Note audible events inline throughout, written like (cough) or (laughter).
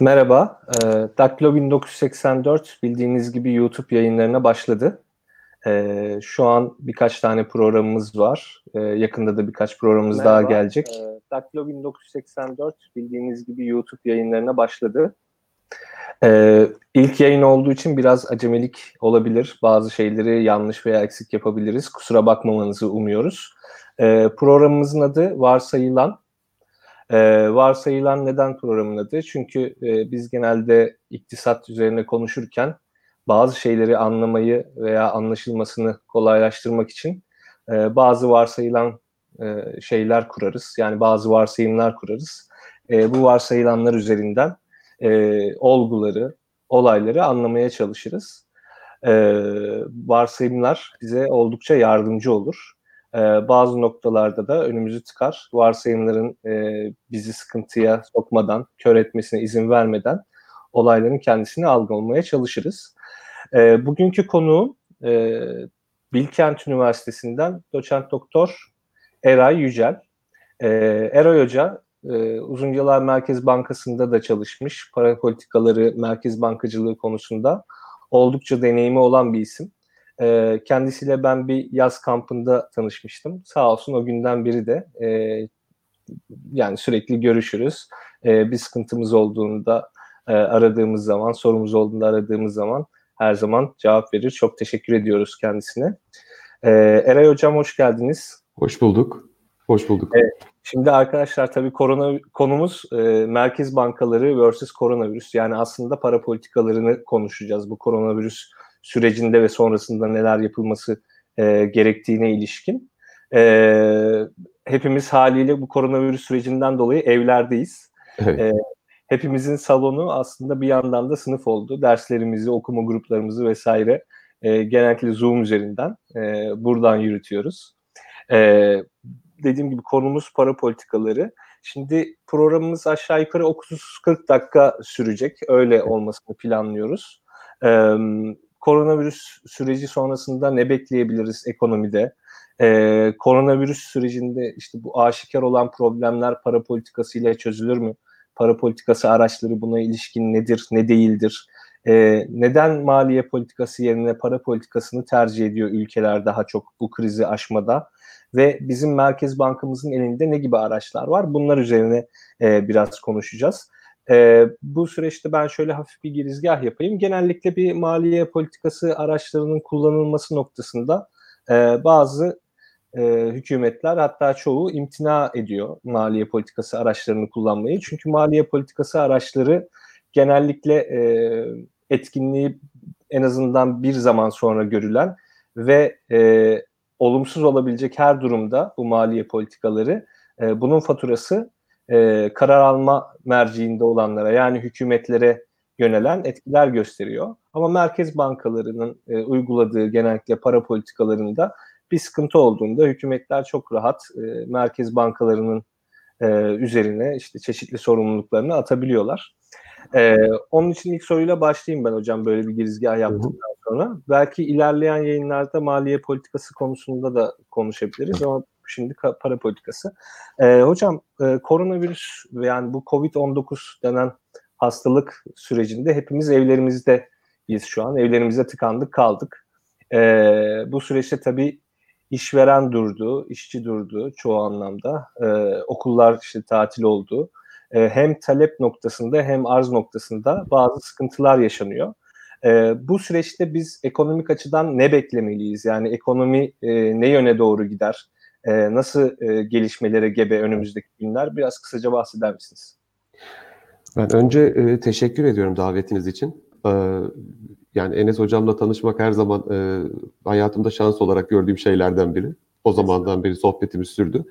Merhaba, e, Daktilo 1984 bildiğiniz gibi YouTube yayınlarına başladı. E, şu an birkaç tane programımız var. E, yakında da birkaç programımız Merhaba, daha gelecek. E, Daktilo 1984 bildiğiniz gibi YouTube yayınlarına başladı. E, ilk yayın olduğu için biraz acemilik olabilir. Bazı şeyleri yanlış veya eksik yapabiliriz. Kusura bakmamanızı umuyoruz. E, programımızın adı Varsayılan e, varsayılan neden programın adı? Çünkü e, biz genelde iktisat üzerine konuşurken bazı şeyleri anlamayı veya anlaşılmasını kolaylaştırmak için e, bazı varsayılan e, şeyler kurarız. Yani bazı varsayımlar kurarız. E, bu varsayılanlar üzerinden e, olguları, olayları anlamaya çalışırız. E, varsayımlar bize oldukça yardımcı olur e, bazı noktalarda da önümüzü tıkar. Varsayımların e, bizi sıkıntıya sokmadan, kör etmesine izin vermeden olayların kendisini algılamaya çalışırız. E, bugünkü konuğum e, Bilkent Üniversitesi'nden doçent doktor Eray Yücel. E, Eray Hoca e, uzun yıllar Merkez Bankası'nda da çalışmış. Para politikaları, merkez bankacılığı konusunda oldukça deneyimi olan bir isim. E, kendisiyle ben bir yaz kampında tanışmıştım. Sağ olsun o günden beri de e, yani sürekli görüşürüz. E, bir sıkıntımız olduğunda e, aradığımız zaman, sorumuz olduğunda aradığımız zaman her zaman cevap verir. Çok teşekkür ediyoruz kendisine. E, Eray Hocam hoş geldiniz. Hoş bulduk. Hoş bulduk. Evet. Şimdi arkadaşlar tabii korona konumuz e, merkez bankaları vs koronavirüs. Yani aslında para politikalarını konuşacağız. Bu koronavirüs sürecinde ve sonrasında neler yapılması e, gerektiğine ilişkin. E, hepimiz haliyle bu koronavirüs sürecinden dolayı evlerdeyiz. Evet. E, hepimizin salonu aslında bir yandan da sınıf oldu. Derslerimizi, okuma gruplarımızı vesaire e, genellikle Zoom üzerinden e, buradan yürütüyoruz. E, dediğim gibi konumuz para politikaları. Şimdi programımız aşağı yukarı 30-40 dakika sürecek. Öyle olmasını planlıyoruz. Koronavirüs süreci sonrasında ne bekleyebiliriz ekonomide? Ee, koronavirüs sürecinde işte bu aşikar olan problemler para politikası ile çözülür mü? Para politikası araçları buna ilişkin nedir, ne değildir? Ee, neden maliye politikası yerine para politikasını tercih ediyor ülkeler daha çok bu krizi aşmada? Ve bizim Merkez Bankamızın elinde ne gibi araçlar var? Bunlar üzerine e, biraz konuşacağız. E, bu süreçte ben şöyle hafif bir girizgah yapayım. Genellikle bir maliye politikası araçlarının kullanılması noktasında e, bazı e, hükümetler hatta çoğu imtina ediyor maliye politikası araçlarını kullanmayı. Çünkü maliye politikası araçları genellikle e, etkinliği en azından bir zaman sonra görülen ve e, olumsuz olabilecek her durumda bu maliye politikaları e, bunun faturası e, karar alma merciinde olanlara yani hükümetlere yönelen etkiler gösteriyor. Ama merkez bankalarının e, uyguladığı genellikle para politikalarında bir sıkıntı olduğunda hükümetler çok rahat e, merkez bankalarının e, üzerine işte çeşitli sorumluluklarını atabiliyorlar. E, onun için ilk soruyla başlayayım ben hocam böyle bir girizgah yaptıktan sonra. Belki ilerleyen yayınlarda maliye politikası konusunda da konuşabiliriz ama şimdi para politikası. E, hocam e, koronavirüs yani bu Covid-19 denen hastalık sürecinde hepimiz evlerimizdeyiz şu an. Evlerimizde tıkandık kaldık. E, bu süreçte tabii işveren durdu, işçi durdu çoğu anlamda. E, okullar işte tatil oldu. E, hem talep noktasında hem arz noktasında bazı sıkıntılar yaşanıyor. E, bu süreçte biz ekonomik açıdan ne beklemeliyiz? Yani ekonomi e, ne yöne doğru gider? E, nasıl e, gelişmelere gebe önümüzdeki günler biraz kısaca bahseder misiniz? Ben önce e, teşekkür ediyorum davetiniz için. E, yani Enes hocamla tanışmak her zaman e, hayatımda şans olarak gördüğüm şeylerden biri. O zamandan beri sohbetimiz sürdü.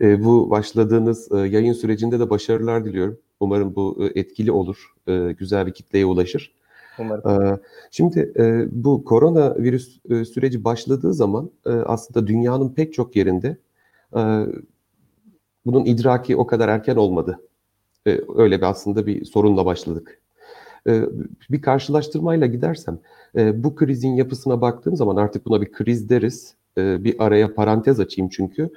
E, bu başladığınız e, yayın sürecinde de başarılar diliyorum. Umarım bu e, etkili olur, e, güzel bir kitleye ulaşır. Umarım. Ee, şimdi e, bu koronavirüs e, süreci başladığı zaman e, aslında dünyanın pek çok yerinde bunun idraki o kadar erken olmadı. Öyle bir aslında bir sorunla başladık. Bir karşılaştırmayla gidersem bu krizin yapısına baktığım zaman artık buna bir kriz deriz. Bir araya parantez açayım çünkü.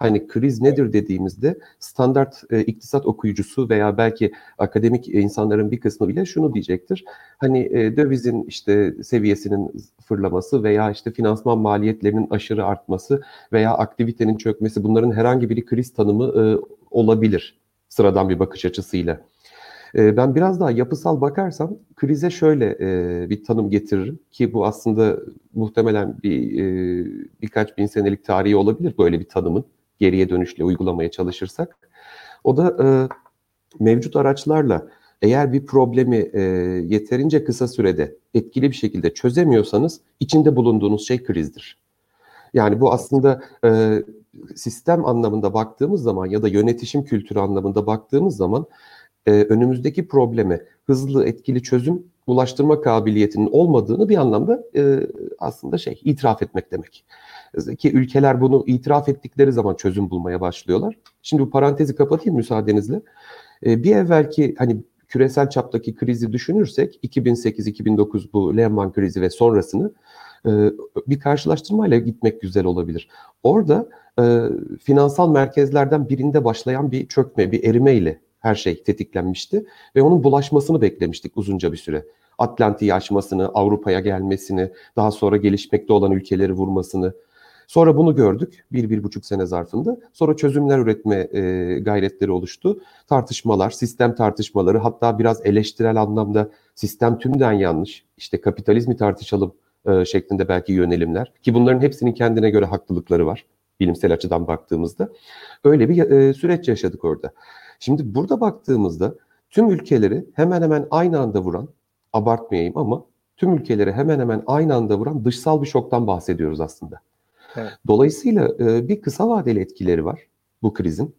Hani kriz nedir dediğimizde standart e, iktisat okuyucusu veya belki akademik insanların bir kısmı bile şunu diyecektir. Hani e, dövizin işte seviyesinin fırlaması veya işte finansman maliyetlerinin aşırı artması veya aktivitenin çökmesi bunların herhangi bir kriz tanımı e, olabilir sıradan bir bakış açısıyla. E, ben biraz daha yapısal bakarsam krize şöyle e, bir tanım getiririm ki bu aslında muhtemelen bir e, birkaç bin senelik tarihi olabilir böyle bir tanımın geriye dönüşle uygulamaya çalışırsak. O da e, mevcut araçlarla eğer bir problemi e, yeterince kısa sürede etkili bir şekilde çözemiyorsanız içinde bulunduğunuz şey krizdir. Yani bu aslında e, sistem anlamında baktığımız zaman ya da yönetişim kültürü anlamında baktığımız zaman e, önümüzdeki probleme hızlı etkili çözüm ulaştırma kabiliyetinin olmadığını bir anlamda e, aslında şey itiraf etmek demek. Ki ülkeler bunu itiraf ettikleri zaman çözüm bulmaya başlıyorlar. Şimdi bu parantezi kapatayım müsaadenizle. E, bir evvelki hani küresel çaptaki krizi düşünürsek 2008-2009 bu Lehman krizi ve sonrasını e, bir karşılaştırmayla gitmek güzel olabilir. Orada e, finansal merkezlerden birinde başlayan bir çökme, bir erime ile her şey tetiklenmişti ve onun bulaşmasını beklemiştik uzunca bir süre. Atlantik'i aşmasını, Avrupa'ya gelmesini, daha sonra gelişmekte olan ülkeleri vurmasını. Sonra bunu gördük bir, bir buçuk sene zarfında. Sonra çözümler üretme e, gayretleri oluştu. Tartışmalar, sistem tartışmaları hatta biraz eleştirel anlamda sistem tümden yanlış. İşte kapitalizmi tartışalım e, şeklinde belki yönelimler. Ki bunların hepsinin kendine göre haklılıkları var bilimsel açıdan baktığımızda. Öyle bir e, süreç yaşadık orada. Şimdi burada baktığımızda tüm ülkeleri hemen hemen aynı anda vuran, abartmayayım ama tüm ülkeleri hemen hemen aynı anda vuran dışsal bir şoktan bahsediyoruz aslında. Evet. Dolayısıyla e, bir kısa vadeli etkileri var bu krizin.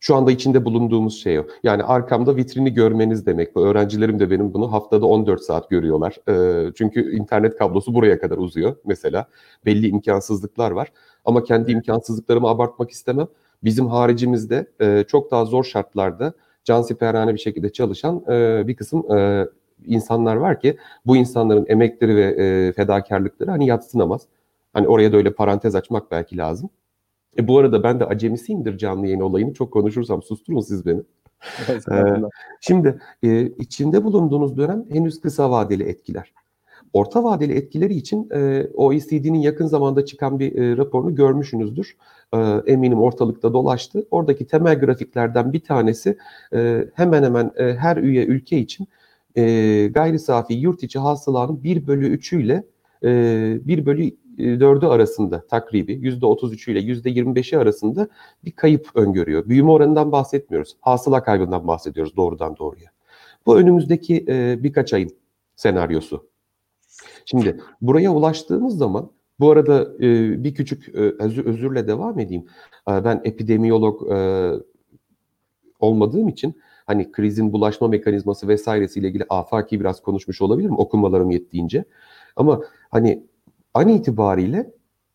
Şu anda içinde bulunduğumuz şey o. Yani arkamda vitrini görmeniz demek. Bu öğrencilerim de benim bunu haftada 14 saat görüyorlar. E, çünkü internet kablosu buraya kadar uzuyor mesela. Belli imkansızlıklar var. Ama kendi imkansızlıklarımı abartmak istemem bizim haricimizde e, çok daha zor şartlarda cansiperhane bir şekilde çalışan e, bir kısım e, insanlar var ki bu insanların emekleri ve e, fedakarlıkları hani yatsınamaz. Hani oraya da öyle parantez açmak belki lazım. E, bu arada ben de acemisiyimdir canlı yayın olayını çok konuşursam susturun siz beni. (laughs) ee, şimdi e, içinde bulunduğunuz dönem henüz kısa vadeli etkiler. Orta vadeli etkileri için e, OECD'nin yakın zamanda çıkan bir e, raporunu görmüşsünüzdür. E, eminim ortalıkta dolaştı. Oradaki temel grafiklerden bir tanesi e, hemen hemen e, her üye ülke için e, gayri safi yurt içi hasılanın 1 bölü 3'ü ile e, 1 bölü 4'ü arasında takribi %33'ü ile %25'i arasında bir kayıp öngörüyor. Büyüme oranından bahsetmiyoruz. Hasıla kaybından bahsediyoruz doğrudan doğruya. Bu önümüzdeki e, birkaç ayın senaryosu. Şimdi buraya ulaştığımız zaman bu arada e, bir küçük e, özür, özürle devam edeyim. E, ben epidemiyolog e, olmadığım için hani krizin bulaşma mekanizması vesairesiyle ilgili afaki biraz konuşmuş olabilirim okumalarım yettiğince. Ama hani an itibariyle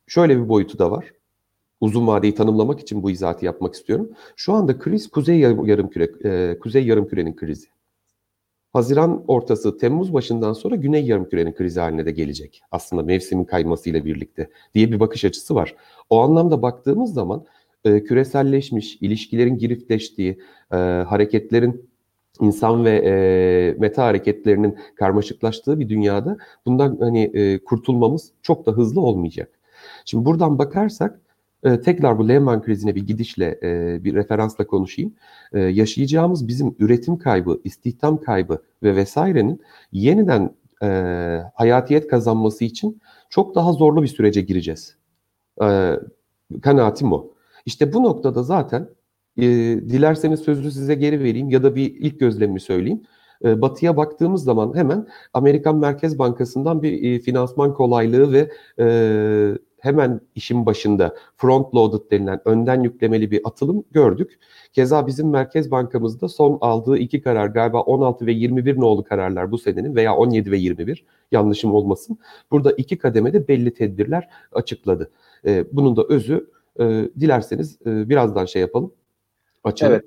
şöyle bir boyutu da var. Uzun vadeyi tanımlamak için bu izahatı yapmak istiyorum. Şu anda kriz kuzey yarım küre, e, kuzey yarım kürenin krizi. Haziran ortası, Temmuz başından sonra Güney Yarımküre'nin krizi haline de gelecek. Aslında mevsimin kaymasıyla birlikte diye bir bakış açısı var. O anlamda baktığımız zaman e, küreselleşmiş, ilişkilerin giriftleştiği, e, hareketlerin insan ve e, meta hareketlerinin karmaşıklaştığı bir dünyada bundan hani e, kurtulmamız çok da hızlı olmayacak. Şimdi buradan bakarsak e, tekrar bu Lehman krizine bir gidişle, e, bir referansla konuşayım. E, yaşayacağımız bizim üretim kaybı, istihdam kaybı ve vesairenin yeniden e, hayatiyet kazanması için çok daha zorlu bir sürece gireceğiz. E, kanaatim o. İşte bu noktada zaten e, dilerseniz sözü size geri vereyim ya da bir ilk gözlemimi söyleyeyim. E, batı'ya baktığımız zaman hemen Amerikan Merkez Bankası'ndan bir e, finansman kolaylığı ve e, hemen işin başında front loaded denilen önden yüklemeli bir atılım gördük. Keza bizim Merkez Bankamızda son aldığı iki karar galiba 16 ve 21 nolu kararlar bu senenin veya 17 ve 21 yanlışım olmasın. Burada iki kademede belli tedbirler açıkladı. E, bunun da özü e, dilerseniz birazdan şey yapalım. Açalım. Evet.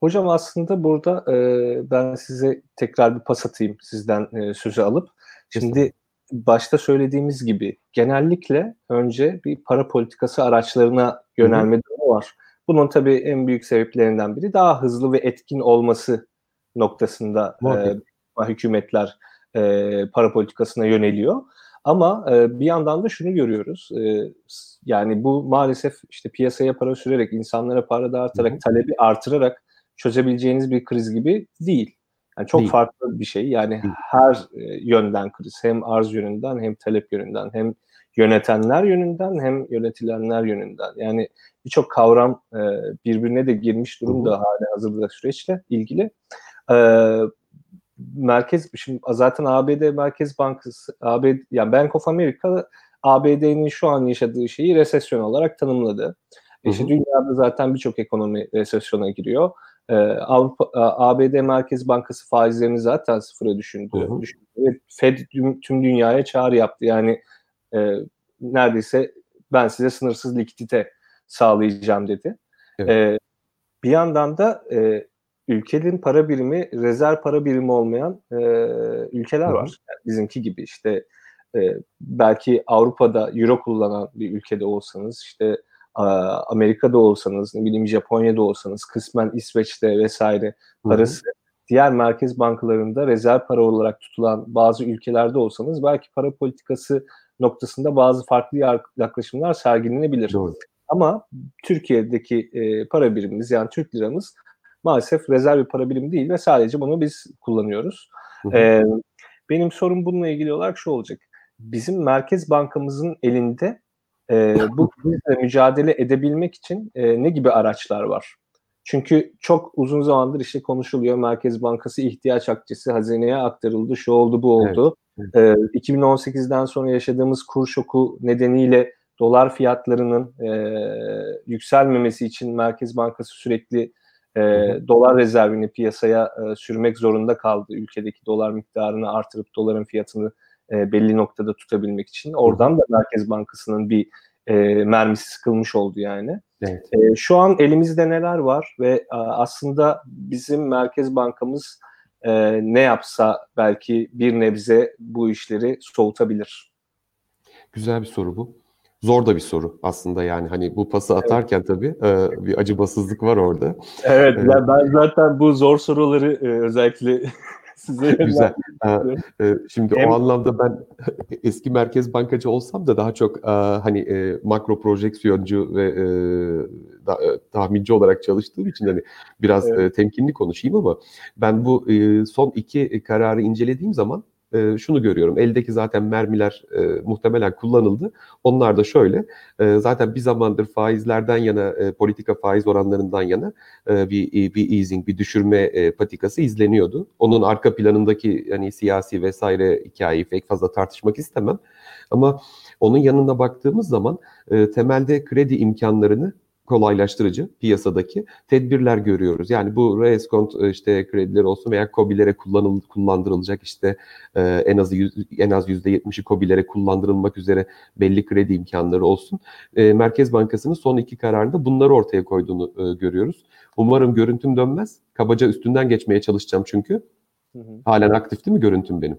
Hocam aslında burada e, ben size tekrar bir pas atayım sizden e, sözü alıp. Şimdi başta söylediğimiz gibi genellikle önce bir para politikası araçlarına yönelme durumu var. Bunun tabii en büyük sebeplerinden biri daha hızlı ve etkin olması noktasında e, hükümetler e, para politikasına yöneliyor. Ama e, bir yandan da şunu görüyoruz. E, yani bu maalesef işte piyasaya para sürerek, insanlara para dağıtarak, Hı-hı. talebi artırarak çözebileceğiniz bir kriz gibi değil. Yani çok değil. farklı bir şey. Yani değil. her e, yönden kriz. Hem arz yönünden, hem talep yönünden, hem yönetenler yönünden, hem yönetilenler yönünden. Yani birçok kavram e, birbirine de girmiş durumda hala hazırda süreçle ilgili. E, merkez şimdi zaten ABD Merkez Bankası ABD yani Bank of America ABD'nin şu an yaşadığı şeyi resesyon olarak tanımladı. Hı hı. İşte dünyada zaten birçok ekonomi resesyona giriyor. Ee, Avrupa, ABD Merkez Bankası faizlerini zaten sıfıra düşündü. Hı hı. düşündü. Fed tüm, tüm dünyaya çağrı yaptı. Yani e, neredeyse ben size sınırsız likidite sağlayacağım dedi. Evet. E, bir yandan da e, ülkenin para birimi rezerv para birimi olmayan e, ülkeler var. Yani bizimki gibi işte e, belki Avrupa'da euro kullanan bir ülkede olsanız işte Amerika'da olsanız ne bileyim Japonya'da olsanız kısmen İsveç'te vesaire parası Hı-hı. diğer merkez bankalarında rezerv para olarak tutulan bazı ülkelerde olsanız belki para politikası noktasında bazı farklı yaklaşımlar sergilenebilir. Doğru. Ama Türkiye'deki e, para birimimiz yani Türk liramız maalesef rezerv bir para birimi değil ve sadece bunu biz kullanıyoruz. Hı hı. E, benim sorum bununla ilgili olarak şu olacak. Bizim Merkez Bankamızın elinde e, (laughs) bu krizle mücadele edebilmek için e, ne gibi araçlar var? Çünkü çok uzun zamandır işte konuşuluyor. Merkez Bankası ihtiyaç akçesi hazineye aktarıldı. Şu oldu bu oldu. Evet. E, 2018'den sonra yaşadığımız kur şoku nedeniyle dolar fiyatlarının e, yükselmemesi için Merkez Bankası sürekli e, dolar rezervini piyasaya e, sürmek zorunda kaldı. Ülkedeki dolar miktarını artırıp doların fiyatını e, belli noktada tutabilmek için. Oradan da Merkez Bankası'nın bir e, mermisi sıkılmış oldu yani. Evet. E, şu an elimizde neler var ve e, aslında bizim Merkez Bankamız e, ne yapsa belki bir nebze bu işleri soğutabilir. Güzel bir soru bu. Zor da bir soru aslında yani hani bu pası atarken tabii e, bir acımasızlık var orada. Evet yani ben zaten bu zor soruları e, özellikle (laughs) size Güzel. Ee, şimdi Hem... o anlamda ben (laughs) eski merkez bankacı olsam da daha çok e, hani e, makro projeksiyoncu ve e, da, e, tahminci olarak çalıştığım için hani biraz evet. e, temkinli konuşayım ama ben bu e, son iki kararı incelediğim zaman e, şunu görüyorum. Eldeki zaten mermiler e, muhtemelen kullanıldı. Onlar da şöyle. E, zaten bir zamandır faizlerden yana, e, politika faiz oranlarından yana e, bir bir easing, bir düşürme e, patikası izleniyordu. Onun arka planındaki yani siyasi vesaire hikayeyi pek fazla tartışmak istemem. Ama onun yanına baktığımız zaman e, temelde kredi imkanlarını kolaylaştırıcı piyasadaki tedbirler görüyoruz. Yani bu reskont e, işte krediler olsun veya COBİ'lere kullanıl, kullandırılacak işte e, en az en az %70'i COBİ'lere kullandırılmak üzere belli kredi imkanları olsun. E, Merkez Bankası'nın son iki kararında bunları ortaya koyduğunu e, görüyoruz. Umarım görüntüm dönmez. Kabaca üstünden geçmeye çalışacağım çünkü. Hı hı. Halen aktif değil mi görüntüm benim?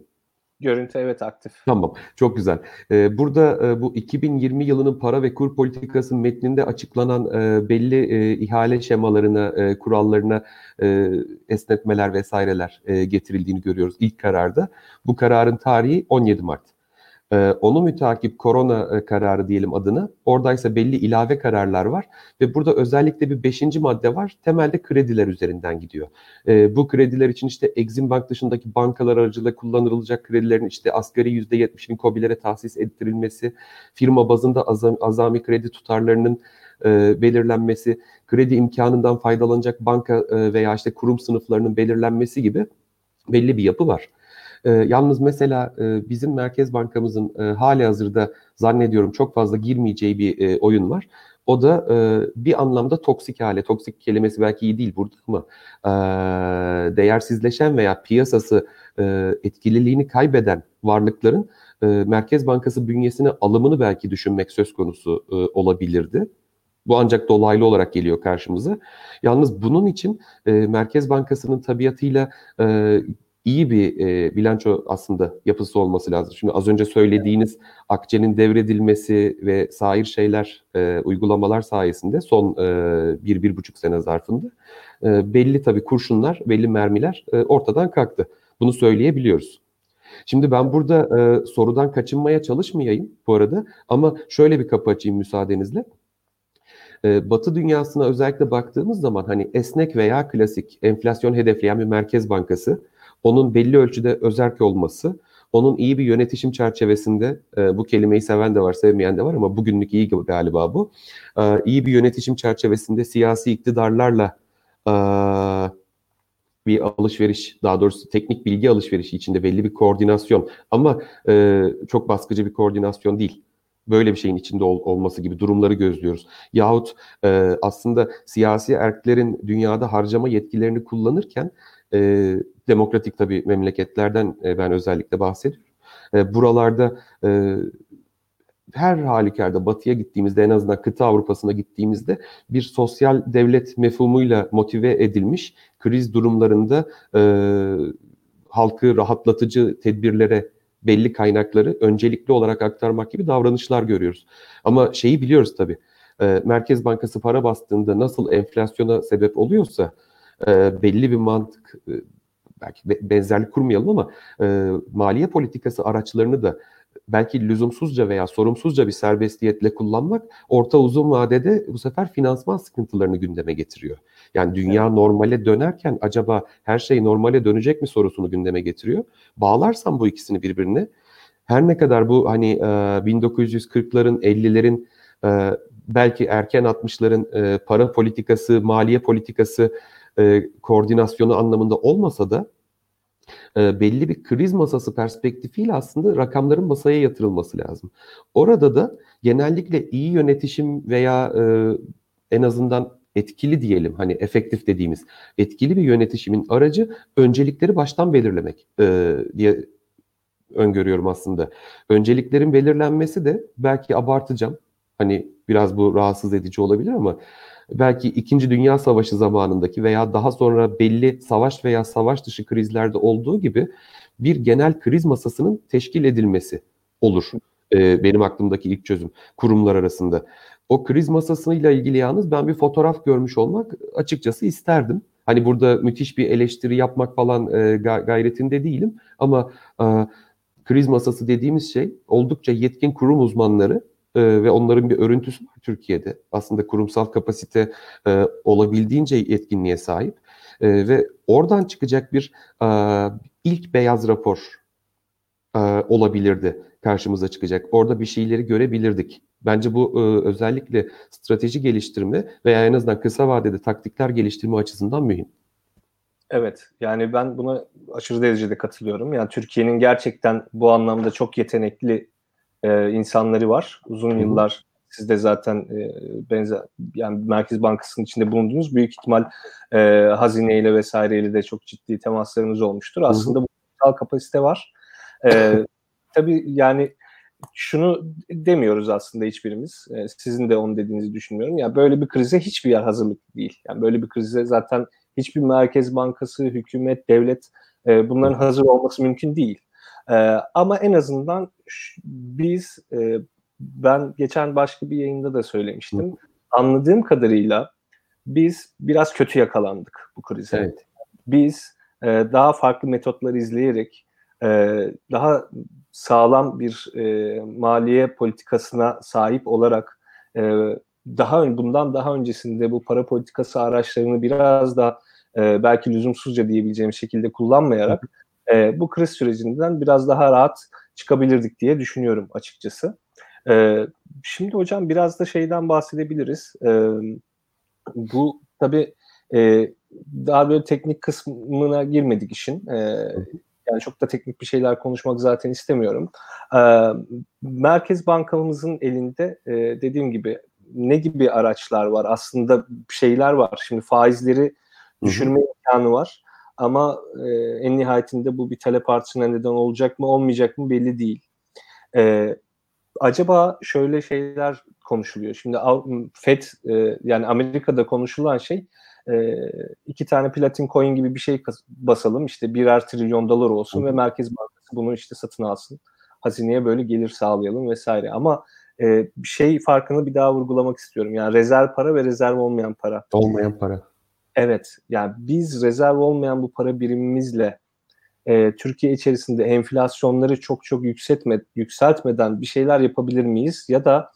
Görüntü evet aktif. Tamam çok güzel. Ee, burada e, bu 2020 yılının para ve kur politikası metninde açıklanan e, belli e, ihale şemalarına, e, kurallarına e, esnetmeler vesaireler e, getirildiğini görüyoruz ilk kararda. Bu kararın tarihi 17 Mart. Ee, onu mütakip korona e, kararı diyelim adını. Oradaysa belli ilave kararlar var ve burada özellikle bir beşinci madde var. Temelde krediler üzerinden gidiyor. Ee, bu krediler için işte Exim Bank dışındaki bankalar aracılığıyla kullanılacak kredilerin işte asgari %70'inin COBİ'lere tahsis ettirilmesi, firma bazında azami, azami kredi tutarlarının e, belirlenmesi, kredi imkanından faydalanacak banka e, veya işte kurum sınıflarının belirlenmesi gibi belli bir yapı var. E, yalnız mesela e, bizim Merkez Bankamızın e, hali hazırda zannediyorum çok fazla girmeyeceği bir e, oyun var. O da e, bir anlamda toksik hale, toksik kelimesi belki iyi değil burada ama e, değersizleşen veya piyasası e, etkililiğini kaybeden varlıkların e, Merkez Bankası bünyesine alımını belki düşünmek söz konusu e, olabilirdi. Bu ancak dolaylı olarak geliyor karşımıza. Yalnız bunun için e, Merkez Bankası'nın tabiatıyla e, iyi bir e, bilanço aslında yapısı olması lazım. Şimdi az önce söylediğiniz akçenin devredilmesi ve sair şeyler, e, uygulamalar sayesinde son e, bir, bir buçuk sene zarfında e, belli tabii kurşunlar, belli mermiler e, ortadan kalktı. Bunu söyleyebiliyoruz. Şimdi ben burada e, sorudan kaçınmaya çalışmayayım bu arada ama şöyle bir kapı açayım müsaadenizle. E, Batı dünyasına özellikle baktığımız zaman hani esnek veya klasik enflasyon hedefleyen bir merkez bankası, onun belli ölçüde özerk olması, onun iyi bir yönetişim çerçevesinde, e, bu kelimeyi seven de var, sevmeyen de var ama bugünlük iyi galiba bu, e, iyi bir yönetişim çerçevesinde siyasi iktidarlarla e, bir alışveriş, daha doğrusu teknik bilgi alışverişi içinde belli bir koordinasyon ama e, çok baskıcı bir koordinasyon değil. Böyle bir şeyin içinde ol, olması gibi durumları gözlüyoruz. Yahut e, aslında siyasi erklerin dünyada harcama yetkilerini kullanırken e, demokratik tabii memleketlerden e, ben özellikle bahsediyorum. E, buralarda e, her halükarda batıya gittiğimizde en azından kıta Avrupa'sına gittiğimizde bir sosyal devlet mefhumuyla motive edilmiş kriz durumlarında e, halkı rahatlatıcı tedbirlere belli kaynakları öncelikli olarak aktarmak gibi davranışlar görüyoruz. Ama şeyi biliyoruz tabii. E, Merkez Bankası para bastığında nasıl enflasyona sebep oluyorsa e, belli bir mantık e, belki benzerlik kurmayalım ama e, maliye politikası araçlarını da belki lüzumsuzca veya sorumsuzca bir serbestiyetle kullanmak orta uzun vadede bu sefer finansman sıkıntılarını gündeme getiriyor. Yani dünya evet. normale dönerken acaba her şey normale dönecek mi sorusunu gündeme getiriyor. Bağlarsam bu ikisini birbirine her ne kadar bu hani 1940'ların 50'lerin belki erken 60'ların para politikası, maliye politikası koordinasyonu anlamında olmasa da e, belli bir kriz masası perspektifiyle aslında rakamların masaya yatırılması lazım. Orada da genellikle iyi yönetişim veya e, en azından etkili diyelim hani efektif dediğimiz etkili bir yönetişimin aracı öncelikleri baştan belirlemek e, diye öngörüyorum aslında. Önceliklerin belirlenmesi de belki abartacağım. Hani biraz bu rahatsız edici olabilir ama belki İkinci Dünya Savaşı zamanındaki veya daha sonra belli savaş veya savaş dışı krizlerde olduğu gibi bir genel kriz masasının teşkil edilmesi olur. Ee, benim aklımdaki ilk çözüm kurumlar arasında. O kriz masasıyla ilgili yalnız ben bir fotoğraf görmüş olmak açıkçası isterdim. Hani burada müthiş bir eleştiri yapmak falan e, gayretinde değilim ama e, kriz masası dediğimiz şey oldukça yetkin kurum uzmanları e, ve onların bir örüntüsü var Türkiye'de. Aslında kurumsal kapasite e, olabildiğince yetkinliğe sahip e, ve oradan çıkacak bir e, ilk beyaz rapor e, olabilirdi karşımıza çıkacak. Orada bir şeyleri görebilirdik. Bence bu e, özellikle strateji geliştirme veya en azından kısa vadede taktikler geliştirme açısından mühim. Evet, yani ben buna aşırı derecede katılıyorum. Yani Türkiye'nin gerçekten bu anlamda çok yetenekli e, insanları var. Uzun yıllar siz de zaten e, benzer yani Merkez Bankası'nın içinde bulunduğunuz büyük ihtimal e, hazineyle vesaireyle de çok ciddi temaslarınız olmuştur. Aslında bu kapasite var. E, (laughs) tabii yani şunu demiyoruz aslında hiçbirimiz. E, sizin de onu dediğinizi düşünmüyorum. Ya yani böyle bir krize hiçbir yer hazırlık değil. Yani böyle bir krize zaten hiçbir merkez bankası, hükümet, devlet e, bunların hazır olması mümkün değil. E, ama en azından biz e, ben geçen başka bir yayında da söylemiştim. Anladığım kadarıyla biz biraz kötü yakalandık bu krize. Evet. Biz e, daha farklı metotlar izleyerek e, daha sağlam bir e, maliye politikasına sahip olarak e, daha bundan daha öncesinde bu para politikası araçlarını biraz da e, belki lüzumsuzca diyebileceğim şekilde kullanmayarak e, bu kriz sürecinden biraz daha rahat çıkabilirdik diye düşünüyorum açıkçası. E, şimdi hocam biraz da şeyden bahsedebiliriz. E, bu tabii e, daha böyle teknik kısmına girmedik işin. E, yani çok da teknik bir şeyler konuşmak zaten istemiyorum. E, Merkez Bankamızın elinde e, dediğim gibi ne gibi araçlar var? Aslında şeyler var. Şimdi faizleri düşürme imkanı var. Ama e, en nihayetinde bu bir talep artışına neden olacak mı olmayacak mı belli değil. E, acaba şöyle şeyler konuşuluyor. Şimdi Fed e, yani Amerika'da konuşulan şey e, iki tane platin coin gibi bir şey basalım işte birer trilyon dolar olsun ve Merkez Bankası bunu işte satın alsın. Hazineye böyle gelir sağlayalım vesaire. Ama e, şey farkını bir daha vurgulamak istiyorum. Yani rezerv para ve rezerv olmayan para. Olmayan para. Evet. Yani biz rezerv olmayan bu para birimimizle e, Türkiye içerisinde enflasyonları çok çok yükseltme, yükseltmeden bir şeyler yapabilir miyiz? Ya da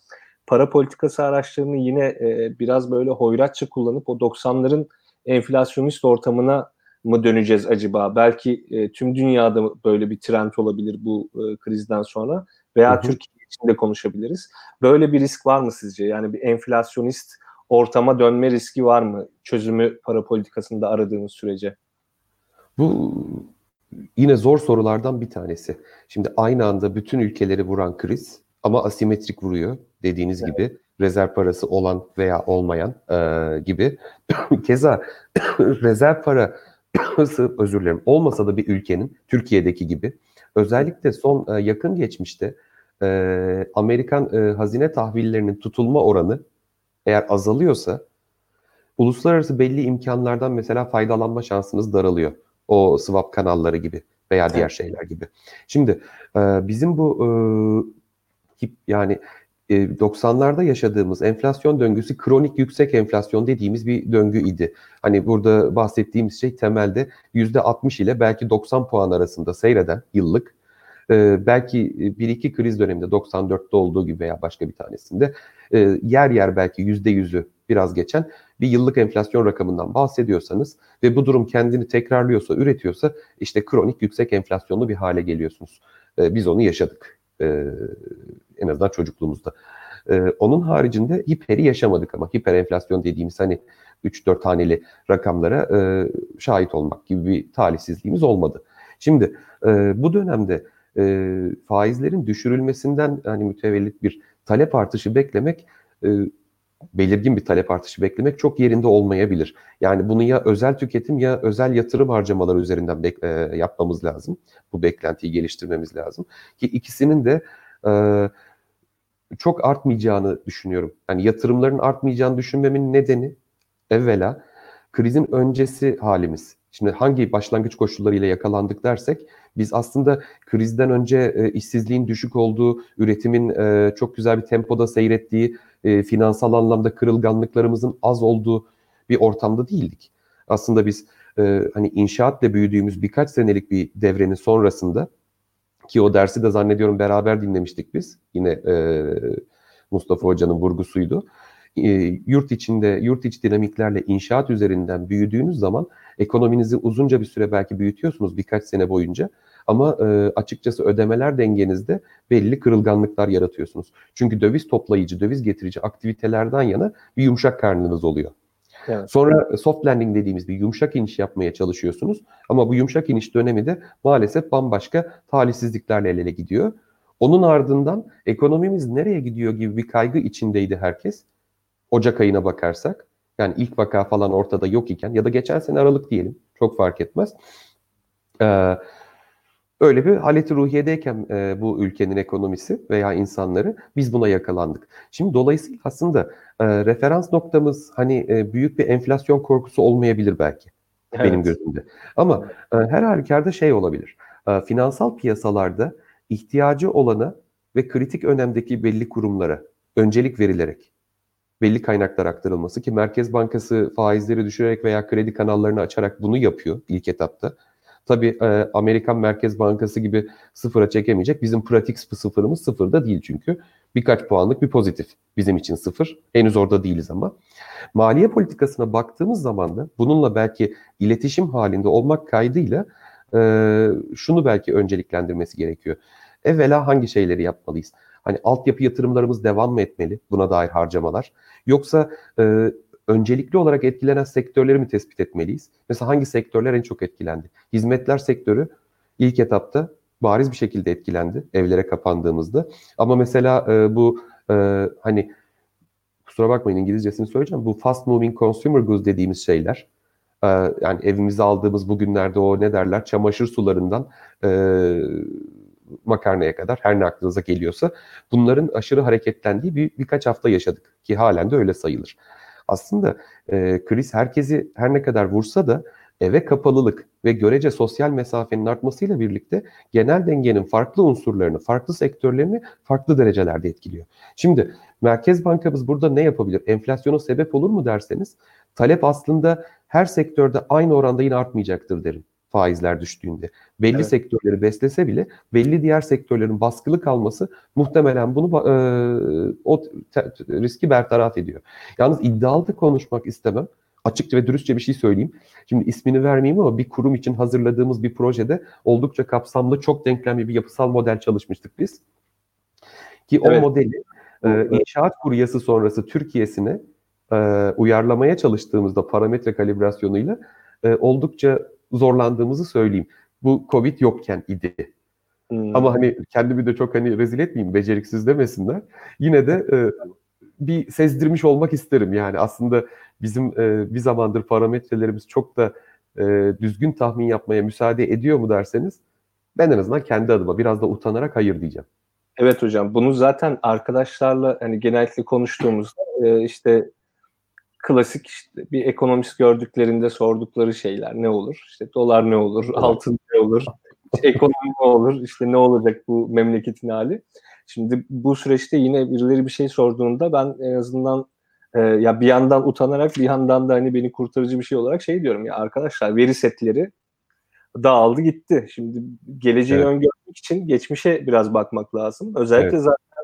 para politikası araçlarını yine e, biraz böyle hoyratça kullanıp o 90'ların enflasyonist ortamına mı döneceğiz acaba? Belki e, tüm dünyada böyle bir trend olabilir bu e, krizden sonra veya hı hı. Türkiye içinde konuşabiliriz. Böyle bir risk var mı sizce? Yani bir enflasyonist ortama dönme riski var mı çözümü para politikasında aradığımız sürece? Bu yine zor sorulardan bir tanesi. Şimdi aynı anda bütün ülkeleri vuran kriz ama asimetrik vuruyor dediğiniz evet. gibi rezerv parası olan veya olmayan e, gibi. (coughs) Keza (coughs) rezerv parası (coughs) özür dilerim olmasa da bir ülkenin Türkiye'deki gibi özellikle son e, yakın geçmişte e, Amerikan e, hazine tahvillerinin tutulma oranı eğer azalıyorsa uluslararası belli imkanlardan mesela faydalanma şansınız daralıyor. O swap kanalları gibi veya diğer şeyler gibi. Şimdi e, bizim bu e, yani e, 90'larda yaşadığımız enflasyon döngüsü kronik yüksek enflasyon dediğimiz bir döngü idi. Hani burada bahsettiğimiz şey temelde %60 ile belki 90 puan arasında seyreden yıllık e, belki bir iki kriz döneminde 94'te olduğu gibi veya başka bir tanesinde e, yer yer belki %100'ü biraz geçen bir yıllık enflasyon rakamından bahsediyorsanız ve bu durum kendini tekrarlıyorsa, üretiyorsa işte kronik yüksek enflasyonlu bir hale geliyorsunuz. E, biz onu yaşadık. E, en azından çocukluğumuzda. E, onun haricinde hiperi yaşamadık ama hiper enflasyon dediğimiz hani 3-4 taneli rakamlara e, şahit olmak gibi bir talihsizliğimiz olmadı. Şimdi e, bu dönemde e, faizlerin düşürülmesinden hani mütevellit bir talep artışı beklemek e, belirgin bir talep artışı beklemek çok yerinde olmayabilir. Yani bunu ya özel tüketim ya özel yatırım harcamaları üzerinden bek- e, yapmamız lazım. Bu beklentiyi geliştirmemiz lazım. Ki ikisinin de e, çok artmayacağını düşünüyorum. Yani yatırımların artmayacağını düşünmemin nedeni evvela krizin öncesi halimiz. Şimdi hangi başlangıç koşullarıyla yakalandık dersek biz aslında krizden önce e, işsizliğin düşük olduğu, üretimin e, çok güzel bir tempoda seyrettiği, e, finansal anlamda kırılganlıklarımızın az olduğu bir ortamda değildik. Aslında biz e, hani inşaatla büyüdüğümüz birkaç senelik bir devrenin sonrasında ki o dersi de zannediyorum beraber dinlemiştik biz. Yine e, Mustafa Hoca'nın vurgusuydu. E, yurt içinde, yurt içi dinamiklerle inşaat üzerinden büyüdüğünüz zaman ekonominizi uzunca bir süre belki büyütüyorsunuz birkaç sene boyunca. Ama e, açıkçası ödemeler dengenizde belli kırılganlıklar yaratıyorsunuz. Çünkü döviz toplayıcı, döviz getirici aktivitelerden yana bir yumuşak karnınız oluyor. Evet. Sonra soft landing dediğimiz bir yumuşak iniş yapmaya çalışıyorsunuz. Ama bu yumuşak iniş dönemi de maalesef bambaşka talihsizliklerle el ele gidiyor. Onun ardından ekonomimiz nereye gidiyor gibi bir kaygı içindeydi herkes. Ocak ayına bakarsak. Yani ilk vaka falan ortada yok iken ya da geçen sene Aralık diyelim. Çok fark etmez. Ee, Öyle bir haleti ruhiyedeyken e, bu ülkenin ekonomisi veya insanları biz buna yakalandık. Şimdi dolayısıyla aslında e, referans noktamız hani e, büyük bir enflasyon korkusu olmayabilir belki evet. benim gözümde. Ama e, her halükarda şey olabilir. E, finansal piyasalarda ihtiyacı olana ve kritik önemdeki belli kurumlara öncelik verilerek belli kaynaklar aktarılması ki Merkez Bankası faizleri düşürerek veya kredi kanallarını açarak bunu yapıyor ilk etapta. Tabii e, Amerikan Merkez Bankası gibi sıfıra çekemeyecek. Bizim pratik sıfırımız sıfırda değil çünkü. Birkaç puanlık bir pozitif bizim için sıfır. Henüz orada değiliz ama. Maliye politikasına baktığımız zaman da bununla belki iletişim halinde olmak kaydıyla e, şunu belki önceliklendirmesi gerekiyor. Evvela hangi şeyleri yapmalıyız? Hani altyapı yatırımlarımız devam mı etmeli? Buna dair harcamalar. Yoksa e, öncelikli olarak etkilenen sektörleri mi tespit etmeliyiz? Mesela hangi sektörler en çok etkilendi? Hizmetler sektörü ilk etapta bariz bir şekilde etkilendi evlere kapandığımızda. Ama mesela e, bu e, hani kusura bakmayın İngilizcesini söyleyeceğim. Bu fast moving consumer goods dediğimiz şeyler e, yani evimize aldığımız bugünlerde o ne derler çamaşır sularından e, makarnaya kadar her ne aklınıza geliyorsa bunların aşırı hareketlendiği bir birkaç hafta yaşadık ki halen de öyle sayılır. Aslında e, kriz herkesi her ne kadar vursa da eve kapalılık ve görece sosyal mesafenin artmasıyla birlikte genel dengenin farklı unsurlarını, farklı sektörlerini farklı derecelerde etkiliyor. Şimdi Merkez Bankamız burada ne yapabilir? Enflasyona sebep olur mu derseniz talep aslında her sektörde aynı oranda yine artmayacaktır derim faizler düştüğünde. Belli evet. sektörleri beslese bile belli diğer sektörlerin baskılı kalması muhtemelen bunu e, o te, riski bertaraf ediyor. Yalnız iddialı da konuşmak istemem. Açıkça ve dürüstçe bir şey söyleyeyim. Şimdi ismini vermeyeyim ama bir kurum için hazırladığımız bir projede oldukça kapsamlı, çok denklemli bir yapısal model çalışmıştık biz. Ki evet. o modeli e, inşaat kuryası sonrası Türkiye'sine e, uyarlamaya çalıştığımızda parametre kalibrasyonuyla e, oldukça zorlandığımızı söyleyeyim. Bu Covid yokken idi. Hmm. Ama hani kendimi de çok hani rezil etmeyeyim, beceriksiz demesinler. Yine de e, bir sezdirmiş olmak isterim. Yani aslında bizim e, bir zamandır parametrelerimiz çok da e, düzgün tahmin yapmaya müsaade ediyor mu derseniz ben en azından kendi adıma biraz da utanarak hayır diyeceğim. Evet hocam bunu zaten arkadaşlarla hani genellikle konuştuğumuzda e, işte klasik işte bir ekonomist gördüklerinde sordukları şeyler ne olur? İşte dolar ne olur? Altın ne olur? İşte (laughs) ekonomi ne olur? İşte ne olacak bu memleketin hali? Şimdi bu süreçte yine birileri bir şey sorduğunda ben en azından e, ya bir yandan utanarak bir yandan da hani beni kurtarıcı bir şey olarak şey diyorum ya arkadaşlar veri setleri dağıldı gitti. Şimdi geleceği evet. öngörmek için geçmişe biraz bakmak lazım. Özellikle evet. zaten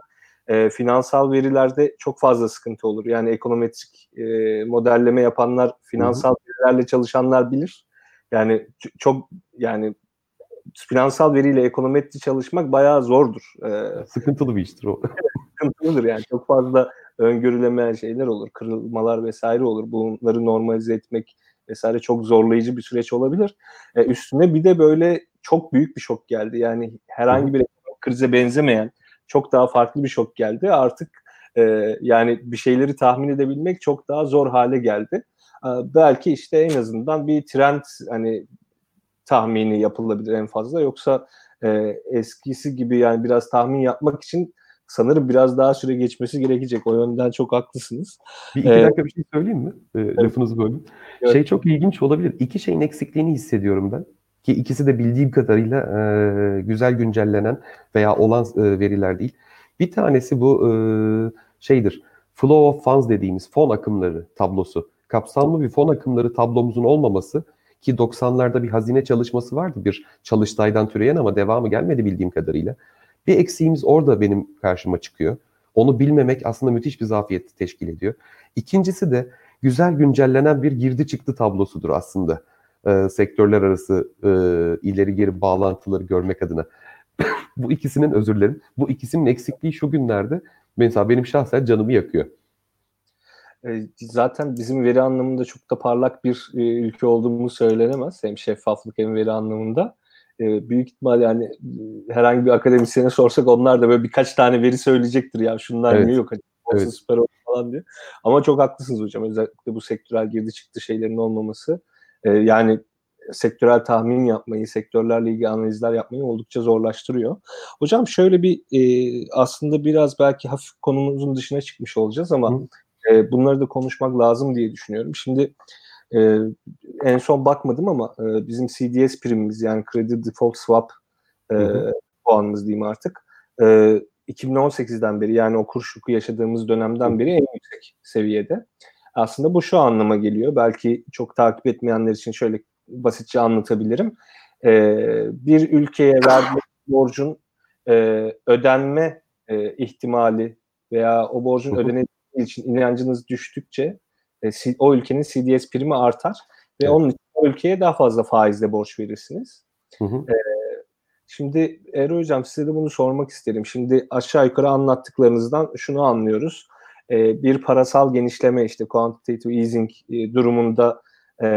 e, finansal verilerde çok fazla sıkıntı olur. Yani ekonometrik e, modelleme yapanlar, finansal Hı-hı. verilerle çalışanlar bilir. Yani çok yani finansal veriyle ekonometri çalışmak bayağı zordur. Ee, Sıkıntılı bir iştir o. (laughs) sıkıntılıdır yani. Çok fazla öngörülemeyen şeyler olur. Kırılmalar vesaire olur. Bunları normalize etmek vesaire çok zorlayıcı bir süreç olabilir. Ee, üstüne bir de böyle çok büyük bir şok geldi. Yani herhangi bir krize benzemeyen çok daha farklı bir şok geldi. Artık e, yani bir şeyleri tahmin edebilmek çok daha zor hale geldi. E, belki işte en azından bir trend hani tahmini yapılabilir en fazla. Yoksa e, eskisi gibi yani biraz tahmin yapmak için sanırım biraz daha süre geçmesi gerekecek. O yönden çok haklısınız. Bir iki ee, dakika bir şey söyleyeyim mi? E, evet. Lafınızı böldüm. Evet. Şey çok ilginç olabilir. İki şeyin eksikliğini hissediyorum ben. Ki ikisi de bildiğim kadarıyla e, güzel güncellenen veya olan e, veriler değil. Bir tanesi bu e, şeydir. Flow of funds dediğimiz fon akımları tablosu. Kapsamlı bir fon akımları tablomuzun olmaması ki 90'larda bir hazine çalışması vardı bir çalıştaydan türeyen ama devamı gelmedi bildiğim kadarıyla. Bir eksiğimiz orada benim karşıma çıkıyor. Onu bilmemek aslında müthiş bir zafiyet teşkil ediyor. İkincisi de güzel güncellenen bir girdi çıktı tablosudur aslında. E, sektörler arası e, ileri geri bağlantıları görmek adına. (coughs) bu ikisinin özür dilerim. Bu ikisinin eksikliği şu günlerde mesela benim şahsen canımı yakıyor. E, zaten bizim veri anlamında çok da parlak bir e, ülke olduğumuz söylenemez. Hem şeffaflık hem veri anlamında. E, büyük ihtimal yani herhangi bir akademisyene sorsak onlar da böyle birkaç tane veri söyleyecektir ya şunlar evet. niye yok hani evet. süper oldu falan diye. Ama çok haklısınız hocam özellikle bu sektörel girdi çıktı şeylerin olmaması. E, yani sektörel tahmin yapmayı, sektörlerle ilgili analizler yapmayı oldukça zorlaştırıyor. Hocam şöyle bir e, aslında biraz belki hafif konumuzun dışına çıkmış olacağız ama Hı. E, bunları da konuşmak lazım diye düşünüyorum. Şimdi e, en son bakmadım ama e, bizim CDS primimiz yani Credit Default Swap e, puanımız diyeyim artık. E, 2018'den beri yani o kur şoku yaşadığımız dönemden beri en yüksek seviyede. Aslında bu şu anlama geliyor. Belki çok takip etmeyenler için şöyle basitçe anlatabilirim. E, bir ülkeye verdiği borcun e, ödenme e, ihtimali veya o borcun ödenildiği için inancınız düştükçe e, o ülkenin CDS primi artar ve evet. onun için o ülkeye daha fazla faizle borç verirsiniz. Hı hı. E, şimdi Ero Hocam size de bunu sormak isterim. Şimdi aşağı yukarı anlattıklarınızdan şunu anlıyoruz. E, bir parasal genişleme işte quantitative easing e, durumunda e,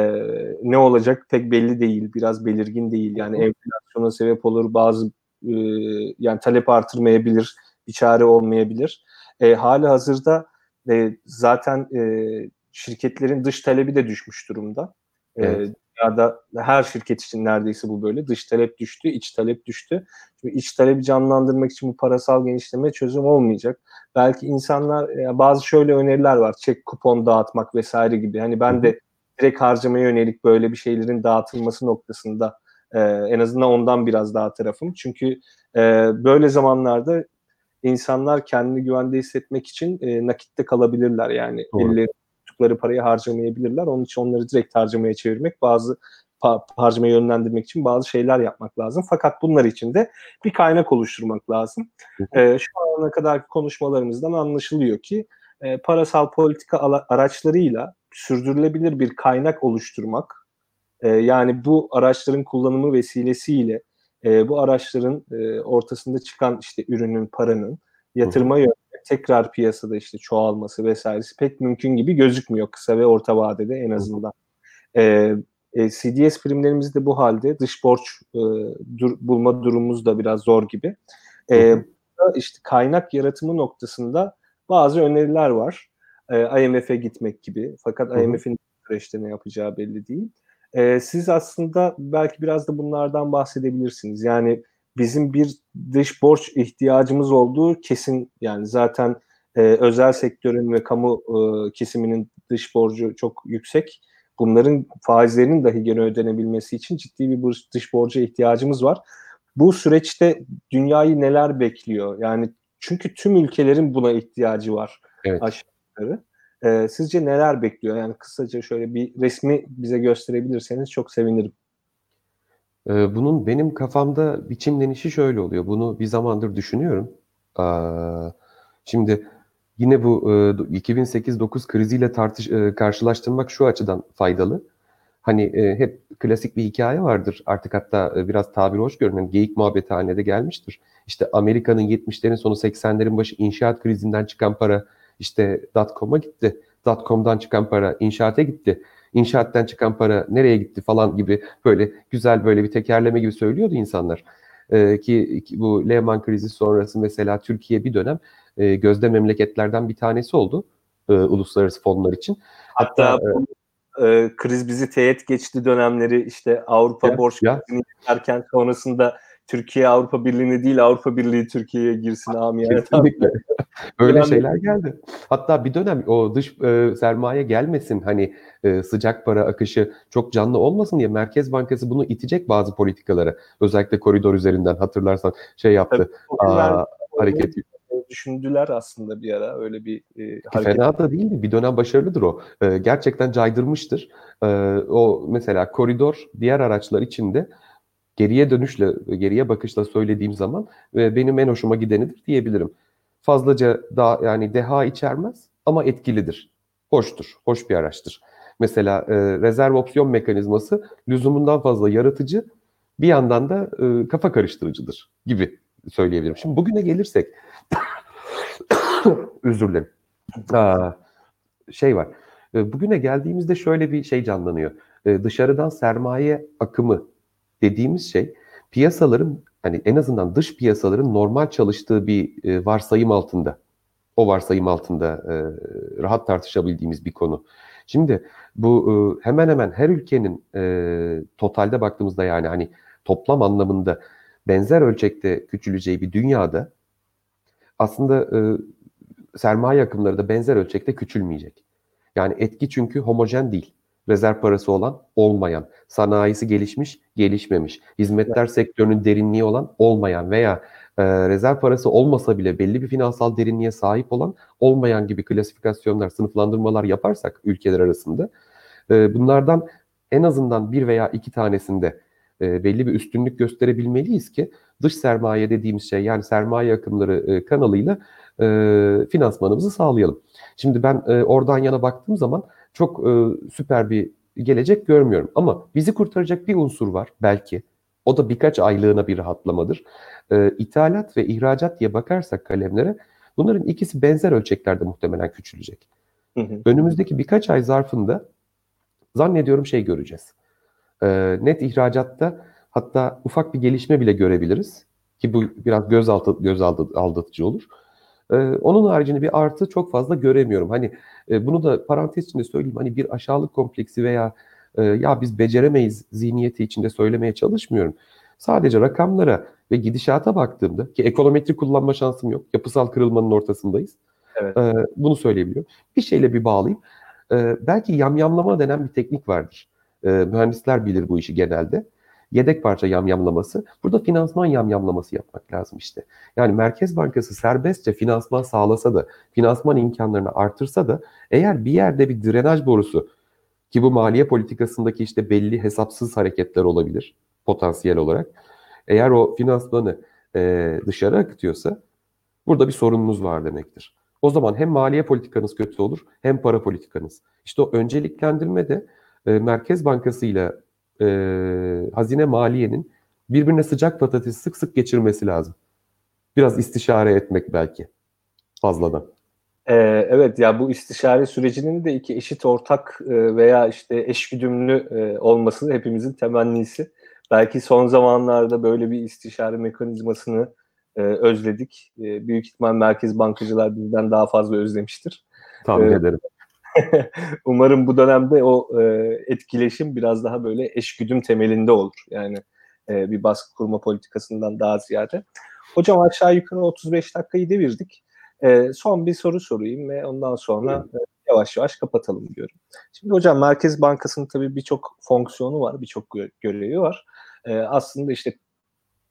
ne olacak pek belli değil, biraz belirgin değil. Yani enflasyona sebep olur, bazı e, yani talep artırmayabilir, bir çare olmayabilir. E, hali hazırda e, zaten e, şirketlerin dış talebi de düşmüş durumda. E, evet. Dünyada her şirket için neredeyse bu böyle. Dış talep düştü, iç talep düştü. Çünkü iç talebi canlandırmak için bu parasal genişleme çözüm olmayacak. Belki insanlar bazı şöyle öneriler var. Çek kupon dağıtmak vesaire gibi. Hani ben de direkt harcamaya yönelik böyle bir şeylerin dağıtılması noktasında e, en azından ondan biraz daha tarafım. Çünkü e, böyle zamanlarda insanlar kendini güvende hissetmek için e, nakitte kalabilirler. Yani Doğru. elleri tuttukları parayı harcamayabilirler. Onun için onları direkt harcamaya çevirmek, bazı harcamaya yönlendirmek için bazı şeyler yapmak lazım. Fakat bunlar için de bir kaynak oluşturmak lazım. E, şu ana kadar konuşmalarımızdan anlaşılıyor ki e, parasal politika araçlarıyla sürdürülebilir bir kaynak oluşturmak, e, yani bu araçların kullanımı vesilesiyle e, bu araçların e, ortasında çıkan işte ürünün, paranın yatırıma yönelik tekrar piyasada işte çoğalması vesairesi pek mümkün gibi gözükmüyor kısa ve orta vadede en azından. E, e, CDS primlerimiz de bu halde dış borç e, dur, bulma durumumuz da biraz zor gibi. E, işte kaynak yaratımı noktasında bazı öneriler var. E, IMF'e gitmek gibi. Fakat IMF'in süreçte ne yapacağı belli değil. E, siz aslında belki biraz da bunlardan bahsedebilirsiniz. Yani bizim bir dış borç ihtiyacımız olduğu kesin. Yani zaten e, özel sektörün ve kamu e, kesiminin dış borcu çok yüksek. Bunların faizlerinin dahi gene ödenebilmesi için ciddi bir dış borca ihtiyacımız var. Bu süreçte dünyayı neler bekliyor? Yani çünkü tüm ülkelerin buna ihtiyacı var evet. aşağı yukarı. E, sizce neler bekliyor? Yani kısaca şöyle bir resmi bize gösterebilirseniz çok sevinirim. Bunun benim kafamda biçimlenişi şöyle oluyor. Bunu bir zamandır düşünüyorum. Şimdi yine bu 2008-9 kriziyle tartış karşılaştırmak şu açıdan faydalı. Hani hep klasik bir hikaye vardır. Artık hatta biraz tabir hoş görünen geyik muhabbeti haline de gelmiştir. İşte Amerika'nın 70'lerin sonu 80'lerin başı inşaat krizinden çıkan para işte .com'a gitti. .com'dan çıkan para inşaata gitti. İnşaattan çıkan para nereye gitti falan gibi böyle güzel böyle bir tekerleme gibi söylüyordu insanlar. Ee, ki, ki bu Lehman krizi sonrası mesela Türkiye bir dönem e, gözde memleketlerden bir tanesi oldu e, uluslararası fonlar için. Hatta, Hatta e, e, kriz bizi teğet geçti dönemleri işte Avrupa ya, borç krizini derken sonrasında Türkiye Avrupa Birliği'ne değil Avrupa Birliği Türkiye'ye girsin amiyane. Kesinlikle. Öyle yani, şeyler geldi. Hatta bir dönem o dış e, sermaye gelmesin hani e, sıcak para akışı çok canlı olmasın diye Merkez Bankası bunu itecek bazı politikalara. Özellikle koridor üzerinden hatırlarsan şey yaptı. Tabii, aa, hareket düşündüler aslında bir ara öyle bir e, hareket. Fena da değil mi? Bir dönem başarılıdır o. E, gerçekten caydırmıştır. E, o mesela koridor diğer araçlar içinde geriye dönüşle, geriye bakışla söylediğim zaman ve benim en hoşuma gidenidir diyebilirim. Fazlaca da yani deha içermez ama etkilidir. Hoştur, hoş bir araçtır. Mesela e, rezerv opsiyon mekanizması lüzumundan fazla yaratıcı, bir yandan da e, kafa karıştırıcıdır gibi söyleyebilirim. Şimdi bugüne gelirsek, (coughs) özür dilerim. Aa, şey var. E, bugüne geldiğimizde şöyle bir şey canlanıyor. E, dışarıdan sermaye akımı dediğimiz şey piyasaların hani en azından dış piyasaların normal çalıştığı bir e, varsayım altında. O varsayım altında e, rahat tartışabildiğimiz bir konu. Şimdi bu e, hemen hemen her ülkenin e, totalde baktığımızda yani hani toplam anlamında benzer ölçekte küçüleceği bir dünyada aslında e, sermaye akımları da benzer ölçekte küçülmeyecek. Yani etki çünkü homojen değil rezerv parası olan, olmayan, sanayisi gelişmiş, gelişmemiş, hizmetler evet. sektörünün derinliği olan, olmayan veya e, rezerv parası olmasa bile belli bir finansal derinliğe sahip olan, olmayan gibi klasifikasyonlar, sınıflandırmalar yaparsak ülkeler arasında e, bunlardan en azından bir veya iki tanesinde e, belli bir üstünlük gösterebilmeliyiz ki dış sermaye dediğimiz şey yani sermaye akımları e, kanalıyla e, finansmanımızı sağlayalım. Şimdi ben e, oradan yana baktığım zaman çok e, süper bir gelecek görmüyorum. Ama bizi kurtaracak bir unsur var belki. O da birkaç aylığına bir rahatlamadır. E, ithalat ve ihracat diye bakarsak kalemlere bunların ikisi benzer ölçeklerde muhtemelen küçülecek. Hı hı. Önümüzdeki birkaç ay zarfında zannediyorum şey göreceğiz. E, net ihracatta hatta ufak bir gelişme bile görebiliriz. Ki bu biraz göz, altı, göz aldatıcı olur. Ee, onun haricinde bir artı çok fazla göremiyorum. Hani e, bunu da parantez içinde söyleyeyim. Hani bir aşağılık kompleksi veya e, ya biz beceremeyiz zihniyeti içinde söylemeye çalışmıyorum. Sadece rakamlara ve gidişata baktığımda ki ekonometri kullanma şansım yok. Yapısal kırılmanın ortasındayız. Evet. E, bunu söyleyebiliyorum. Bir şeyle bir bağlayayım. E, belki yamyamlama denen bir teknik vardır. E, mühendisler bilir bu işi genelde. Yedek parça yamyamlaması. Burada finansman yamyamlaması yapmak lazım işte. Yani Merkez Bankası serbestçe finansman sağlasa da, finansman imkanlarını artırsa da eğer bir yerde bir drenaj borusu ki bu maliye politikasındaki işte belli hesapsız hareketler olabilir potansiyel olarak. Eğer o finansmanı e, dışarı akıtıyorsa burada bir sorununuz var demektir. O zaman hem maliye politikanız kötü olur hem para politikanız. İşte o önceliklendirme de e, Merkez Bankası ile e, hazine maliyenin birbirine sıcak patatesi sık sık geçirmesi lazım. Biraz istişare etmek belki fazladan. Ee, evet ya bu istişare sürecinin de iki eşit ortak e, veya işte eşgüdümlü e, olması hepimizin temennisi. Belki son zamanlarda böyle bir istişare mekanizmasını e, özledik. E, büyük ihtimal merkez bankacılar bizden daha fazla özlemiştir. Tahmin Evet. ederim. (laughs) Umarım bu dönemde o e, etkileşim biraz daha böyle eşgüdüm temelinde olur. Yani e, bir baskı kurma politikasından daha ziyade. Hocam aşağı yukarı 35 dakikayı devirdik. E, son bir soru sorayım ve ondan sonra e, yavaş yavaş kapatalım diyorum. Şimdi hocam Merkez Bankası'nın tabii birçok fonksiyonu var, birçok gö- görevi var. E, aslında işte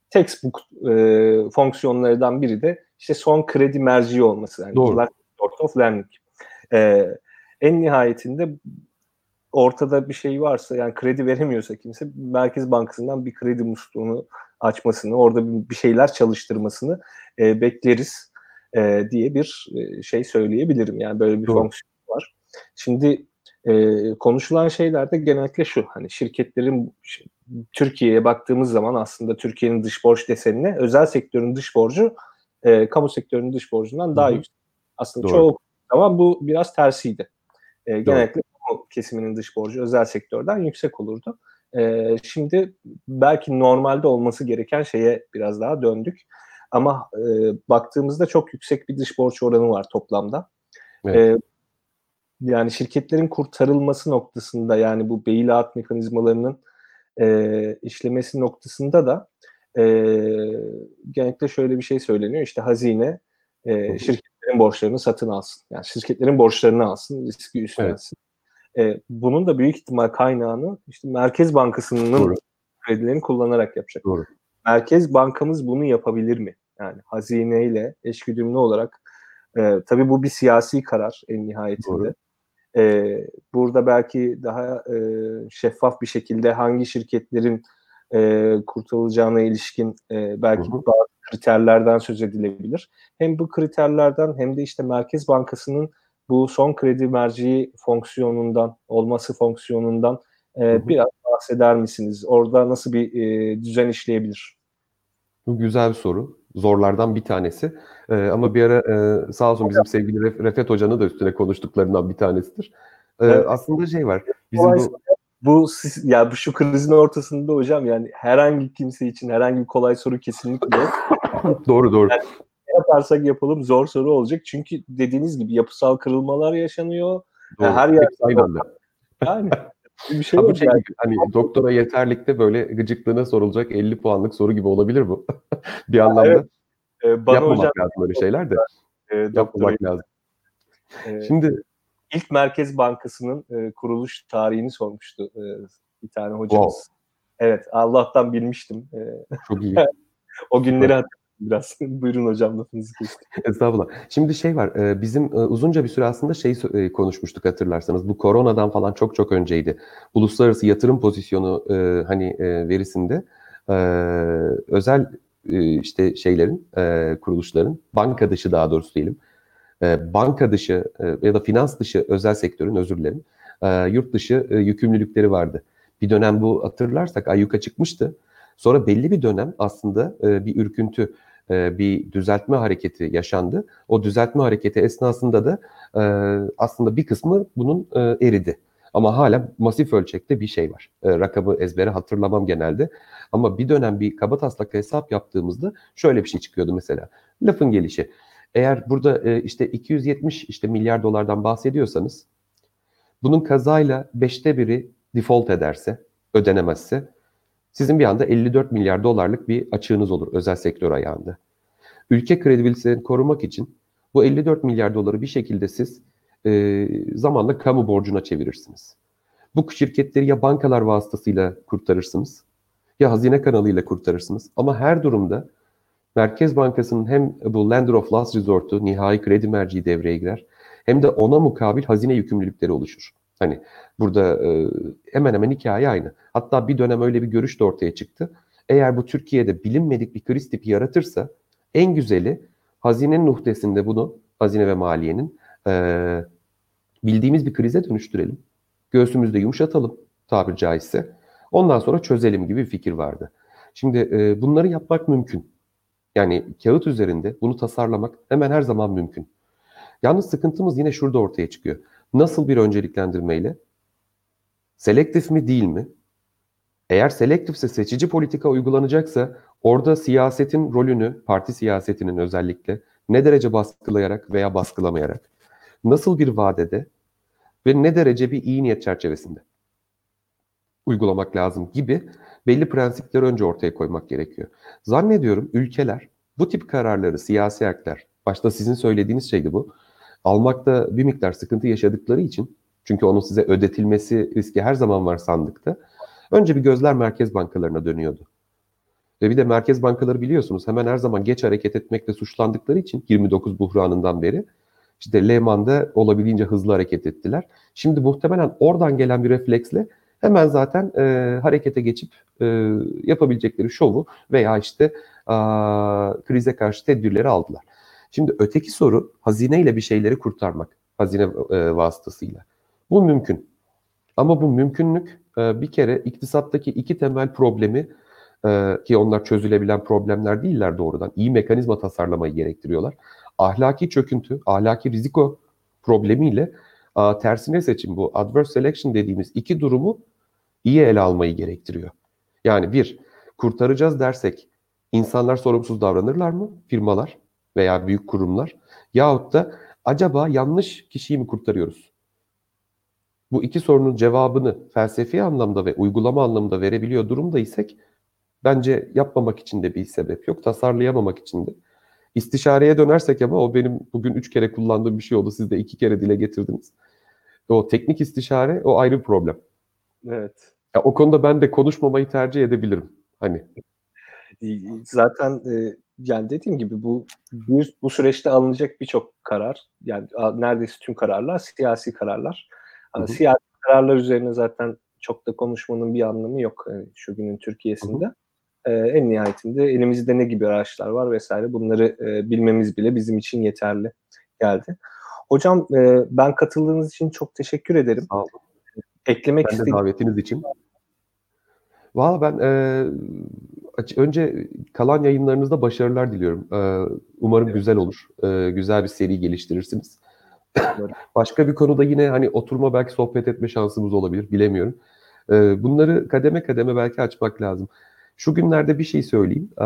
textbook e, fonksiyonlarından biri de işte son kredi merci olması. Yani Doğru. of lending. E, en nihayetinde ortada bir şey varsa yani kredi veremiyorsa kimse Merkez Bankası'ndan bir kredi musluğunu açmasını, orada bir şeyler çalıştırmasını e, bekleriz e, diye bir e, şey söyleyebilirim. Yani böyle bir Doğru. fonksiyon var. Şimdi e, konuşulan şeyler de genellikle şu hani şirketlerin ş- Türkiye'ye baktığımız zaman aslında Türkiye'nin dış borç desenine özel sektörün dış borcu e, kamu sektörünün dış borcundan daha Hı hı. yüksek. Aslında Doğru. çoğu zaman bu biraz tersiydi. E, genellikle kamu kesiminin dış borcu özel sektörden yüksek olurdu. E, şimdi belki normalde olması gereken şeye biraz daha döndük. Ama e, baktığımızda çok yüksek bir dış borç oranı var toplamda. Evet. E, yani şirketlerin kurtarılması noktasında yani bu bailout mekanizmalarının e, işlemesi noktasında da e, genellikle şöyle bir şey söyleniyor. İşte hazine e, şirketlerin borçlarını satın alsın. Yani şirketlerin borçlarını alsın, riski üstlensin. E, bunun da büyük ihtimal kaynağını işte Merkez Bankası'nın Doğru. kredilerini kullanarak yapacak. Doğru. Merkez Bankamız bunu yapabilir mi? Yani hazineyle eşgüdümlü olarak e, tabii bu bir siyasi karar en nihayetinde. Doğru. E, burada belki daha e, şeffaf bir şekilde hangi şirketlerin e, kurtarılacağına ilişkin e, belki Hı hı. bazı kriterlerden söz edilebilir. Hem bu kriterlerden hem de işte Merkez Bankası'nın bu son kredi merci fonksiyonundan, olması fonksiyonundan e, hı. biraz bahseder misiniz? Orada nasıl bir e, düzen işleyebilir? Bu güzel bir soru. Zorlardan bir tanesi. Ee, ama bir ara e, sağ olsun bizim sevgili Ref- Refet Hoca'nın da üstüne konuştuklarından bir tanesidir. Ee, Evet. Aslında şey var. Bizim bu Bu ya bu şu krizin ortasında hocam yani herhangi kimse için herhangi bir kolay soru kesinlikle (laughs) doğru doğru. Ne yaparsak yapalım zor soru olacak. Çünkü dediğiniz gibi yapısal kırılmalar yaşanıyor. doğru. her yer- Hepsi aynı anda. Yani bir şey Ha, bu şey yani. gibi, hani doktora yeterlikte böyle gıcıklığına sorulacak 50 puanlık soru gibi olabilir bu. (laughs) bir anlamda evet. Ee, bana yapmamak hocam lazım öyle şeyler de. e, Yapmamak lazım. e, Şimdi ilk Merkez Bankası'nın e, kuruluş tarihini sormuştu e, bir tane hocamız. Evet Allah'tan bilmiştim. E, çok iyi. (laughs) o günleri hatırladım biraz. (laughs) Buyurun hocam lafınızı kestim. Estağfurullah. Şimdi şey var, e, bizim e, uzunca bir süre aslında şey e, konuşmuştuk hatırlarsanız. Bu koronadan falan çok çok önceydi. Uluslararası yatırım pozisyonu hani verisinde özel işte şeylerin, kuruluşların, banka dışı daha doğrusu diyelim, e, banka dışı e, ya da finans dışı özel sektörün özür dilerim, e, yurt dışı e, yükümlülükleri vardı. Bir dönem bu hatırlarsak ayyuka çıkmıştı. Sonra belli bir dönem aslında bir ürküntü, bir düzeltme hareketi yaşandı. O düzeltme hareketi esnasında da aslında bir kısmı bunun eridi. Ama hala masif ölçekte bir şey var. E, rakamı ezbere hatırlamam genelde. Ama bir dönem bir kaba taslak hesap yaptığımızda şöyle bir şey çıkıyordu mesela. Lafın gelişi. Eğer burada e, işte 270 işte milyar dolardan bahsediyorsanız bunun kazayla beşte biri default ederse, ödenemezse sizin bir anda 54 milyar dolarlık bir açığınız olur özel sektör ayağında. Ülke kredibilitesini korumak için bu 54 milyar doları bir şekilde siz e, zamanla kamu borcuna çevirirsiniz. Bu şirketleri ya bankalar vasıtasıyla kurtarırsınız ya hazine kanalıyla kurtarırsınız. Ama her durumda Merkez Bankası'nın hem bu lender of last resort'u, nihai kredi merciği devreye girer hem de ona mukabil hazine yükümlülükleri oluşur. Hani burada e, hemen hemen hikaye aynı. Hatta bir dönem öyle bir görüş de ortaya çıktı. Eğer bu Türkiye'de bilinmedik bir kriz tipi yaratırsa en güzeli hazinenin uhdesinde bunu, hazine ve maliyenin e, bildiğimiz bir krize dönüştürelim. Göğsümüzde yumuşatalım tabiri caizse. Ondan sonra çözelim gibi bir fikir vardı. Şimdi e, bunları yapmak mümkün. Yani kağıt üzerinde bunu tasarlamak hemen her zaman mümkün. Yalnız sıkıntımız yine şurada ortaya çıkıyor. Nasıl bir önceliklendirmeyle? Selektif mi değil mi? Eğer selektifse seçici politika uygulanacaksa orada siyasetin rolünü, parti siyasetinin özellikle ne derece baskılayarak veya baskılamayarak, nasıl bir vadede ve ne derece bir iyi niyet çerçevesinde uygulamak lazım gibi belli prensipleri önce ortaya koymak gerekiyor. Zannediyorum ülkeler bu tip kararları, siyasi aklar, başta sizin söylediğiniz şeydi bu, almakta bir miktar sıkıntı yaşadıkları için, çünkü onun size ödetilmesi riski her zaman var sandıkta, önce bir gözler merkez bankalarına dönüyordu. Ve bir de merkez bankaları biliyorsunuz hemen her zaman geç hareket etmekle suçlandıkları için 29 buhranından beri işte Lehman'da olabildiğince hızlı hareket ettiler. Şimdi muhtemelen oradan gelen bir refleksle hemen zaten e, harekete geçip e, yapabilecekleri şovu veya işte a, krize karşı tedbirleri aldılar. Şimdi öteki soru hazineyle bir şeyleri kurtarmak, hazine e, vasıtasıyla. Bu mümkün. Ama bu mümkünlük e, bir kere iktisattaki iki temel problemi e, ki onlar çözülebilen problemler değiller doğrudan. İyi mekanizma tasarlamayı gerektiriyorlar. Ahlaki çöküntü, ahlaki riziko problemiyle a, tersine seçim bu adverse selection dediğimiz iki durumu iyi ele almayı gerektiriyor. Yani bir, kurtaracağız dersek insanlar sorumsuz davranırlar mı? Firmalar veya büyük kurumlar. Yahut da acaba yanlış kişiyi mi kurtarıyoruz? Bu iki sorunun cevabını felsefi anlamda ve uygulama anlamında verebiliyor durumda isek bence yapmamak için de bir sebep yok. Tasarlayamamak için de. İstişareye dönersek ama o benim bugün üç kere kullandığım bir şey oldu. Siz de iki kere dile getirdiniz. O teknik istişare o ayrı problem. Evet. Ya, o konuda ben de konuşmamayı tercih edebilirim. Hani zaten e, yani dediğim gibi bu bu, bu süreçte alınacak birçok karar yani neredeyse tüm kararlar siyasi kararlar. Hı hı. Siyasi kararlar üzerine zaten çok da konuşmanın bir anlamı yok yani şu günün Türkiye'sinde. Hı hı. Ee, en nihayetinde elimizde ne gibi araçlar var vesaire bunları e, bilmemiz bile bizim için yeterli geldi. Hocam e, ben katıldığınız için çok teşekkür ederim. Sağ olun. Eklemek ben de davetiniz için. Valla ben e, önce kalan yayınlarınızda başarılar diliyorum. E, umarım evet. güzel olur. E, güzel bir seri geliştirirsiniz. (laughs) Başka bir konuda yine hani oturma belki sohbet etme şansımız olabilir. Bilemiyorum. E, bunları kademe kademe belki açmak lazım. Şu günlerde bir şey söyleyeyim. E,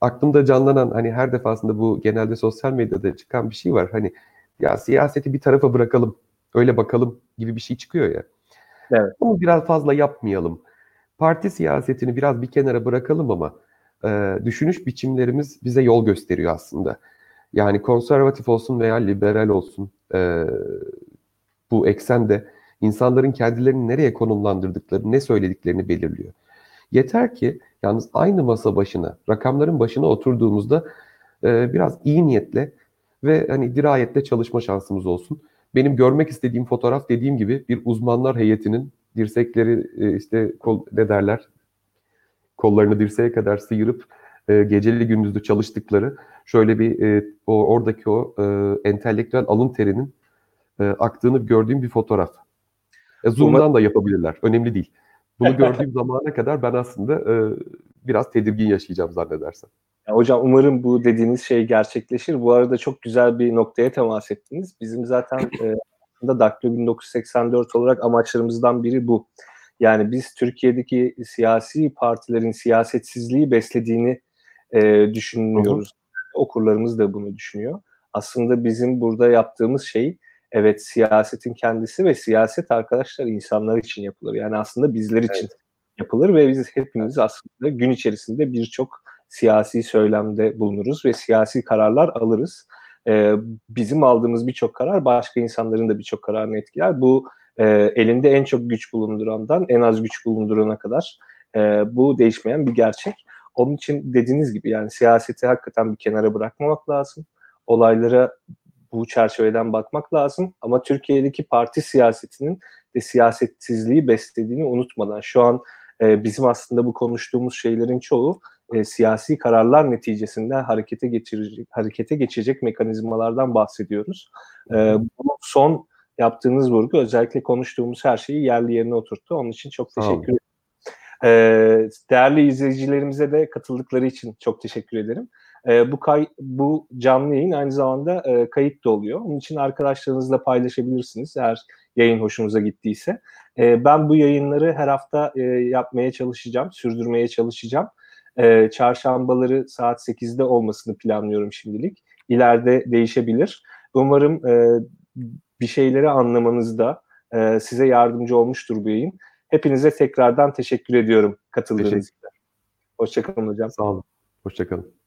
aklımda canlanan hani her defasında bu genelde sosyal medyada çıkan bir şey var. Hani ya siyaseti bir tarafa bırakalım, öyle bakalım gibi bir şey çıkıyor ya. Evet. Bunu biraz fazla yapmayalım parti siyasetini biraz bir kenara bırakalım ama e, düşünüş biçimlerimiz bize yol gösteriyor aslında. Yani konservatif olsun veya liberal olsun e, bu eksende insanların kendilerini nereye konumlandırdıkları, ne söylediklerini belirliyor. Yeter ki yalnız aynı masa başına, rakamların başına oturduğumuzda e, biraz iyi niyetle ve hani dirayetle çalışma şansımız olsun. Benim görmek istediğim fotoğraf dediğim gibi bir uzmanlar heyetinin dirsekleri e, işte kol, ne derler kollarını dirseğe kadar sıyırıp e, geceli gündüzlü çalıştıkları şöyle bir e, o oradaki o e, entelektüel alın terinin e, aktığını gördüğüm bir fotoğraf. E, Zoom'dan da yapabilirler. Önemli değil. Bunu (laughs) gördüğüm zamana kadar ben aslında e, biraz tedirgin yaşayacağım zannedersem. Hocam umarım bu dediğiniz şey gerçekleşir. Bu arada çok güzel bir noktaya temas ettiniz. Bizim zaten (laughs) e, aslında Daktilo 1984 olarak amaçlarımızdan biri bu. Yani biz Türkiye'deki siyasi partilerin siyasetsizliği beslediğini e, düşünüyoruz. Hı hı. Okurlarımız da bunu düşünüyor. Aslında bizim burada yaptığımız şey Evet siyasetin kendisi ve siyaset arkadaşlar insanlar için yapılır. Yani aslında bizler için Evet. yapılır ve biz hepimiz aslında gün içerisinde birçok siyasi söylemde bulunuruz ve siyasi kararlar alırız. Ee, bizim aldığımız birçok karar başka insanların da birçok kararını etkiler. Bu e, elinde en çok güç bulundurandan en az güç bulundurana kadar e, bu değişmeyen bir gerçek. Onun için dediğiniz gibi yani siyaseti hakikaten bir kenara bırakmamak lazım. Olaylara bu çerçeveden bakmak lazım. Ama Türkiye'deki parti siyasetinin de siyasetsizliği beslediğini unutmadan şu an e, bizim aslında bu konuştuğumuz şeylerin çoğu e, siyasi kararlar neticesinde harekete geçirecek harekete geçecek mekanizmalardan bahsediyoruz. E, bu son yaptığınız vurgu özellikle konuştuğumuz her şeyi yerli yerine oturttu. Onun için çok teşekkür ederim. E, değerli izleyicilerimize de katıldıkları için çok teşekkür ederim. E, bu kay bu canlı yayın aynı zamanda e, kayıt da oluyor. Onun için arkadaşlarınızla paylaşabilirsiniz eğer yayın hoşunuza gittiyse. E, ben bu yayınları her hafta e, yapmaya çalışacağım, sürdürmeye çalışacağım. E, çarşambaları saat 8'de olmasını planlıyorum şimdilik. İleride değişebilir. Umarım e, bir şeyleri anlamanızda e, size yardımcı olmuştur bu yayın. Hepinize tekrardan teşekkür ediyorum katıldığınız için. Hoşçakalın hocam. Sağ olun. Hoşçakalın.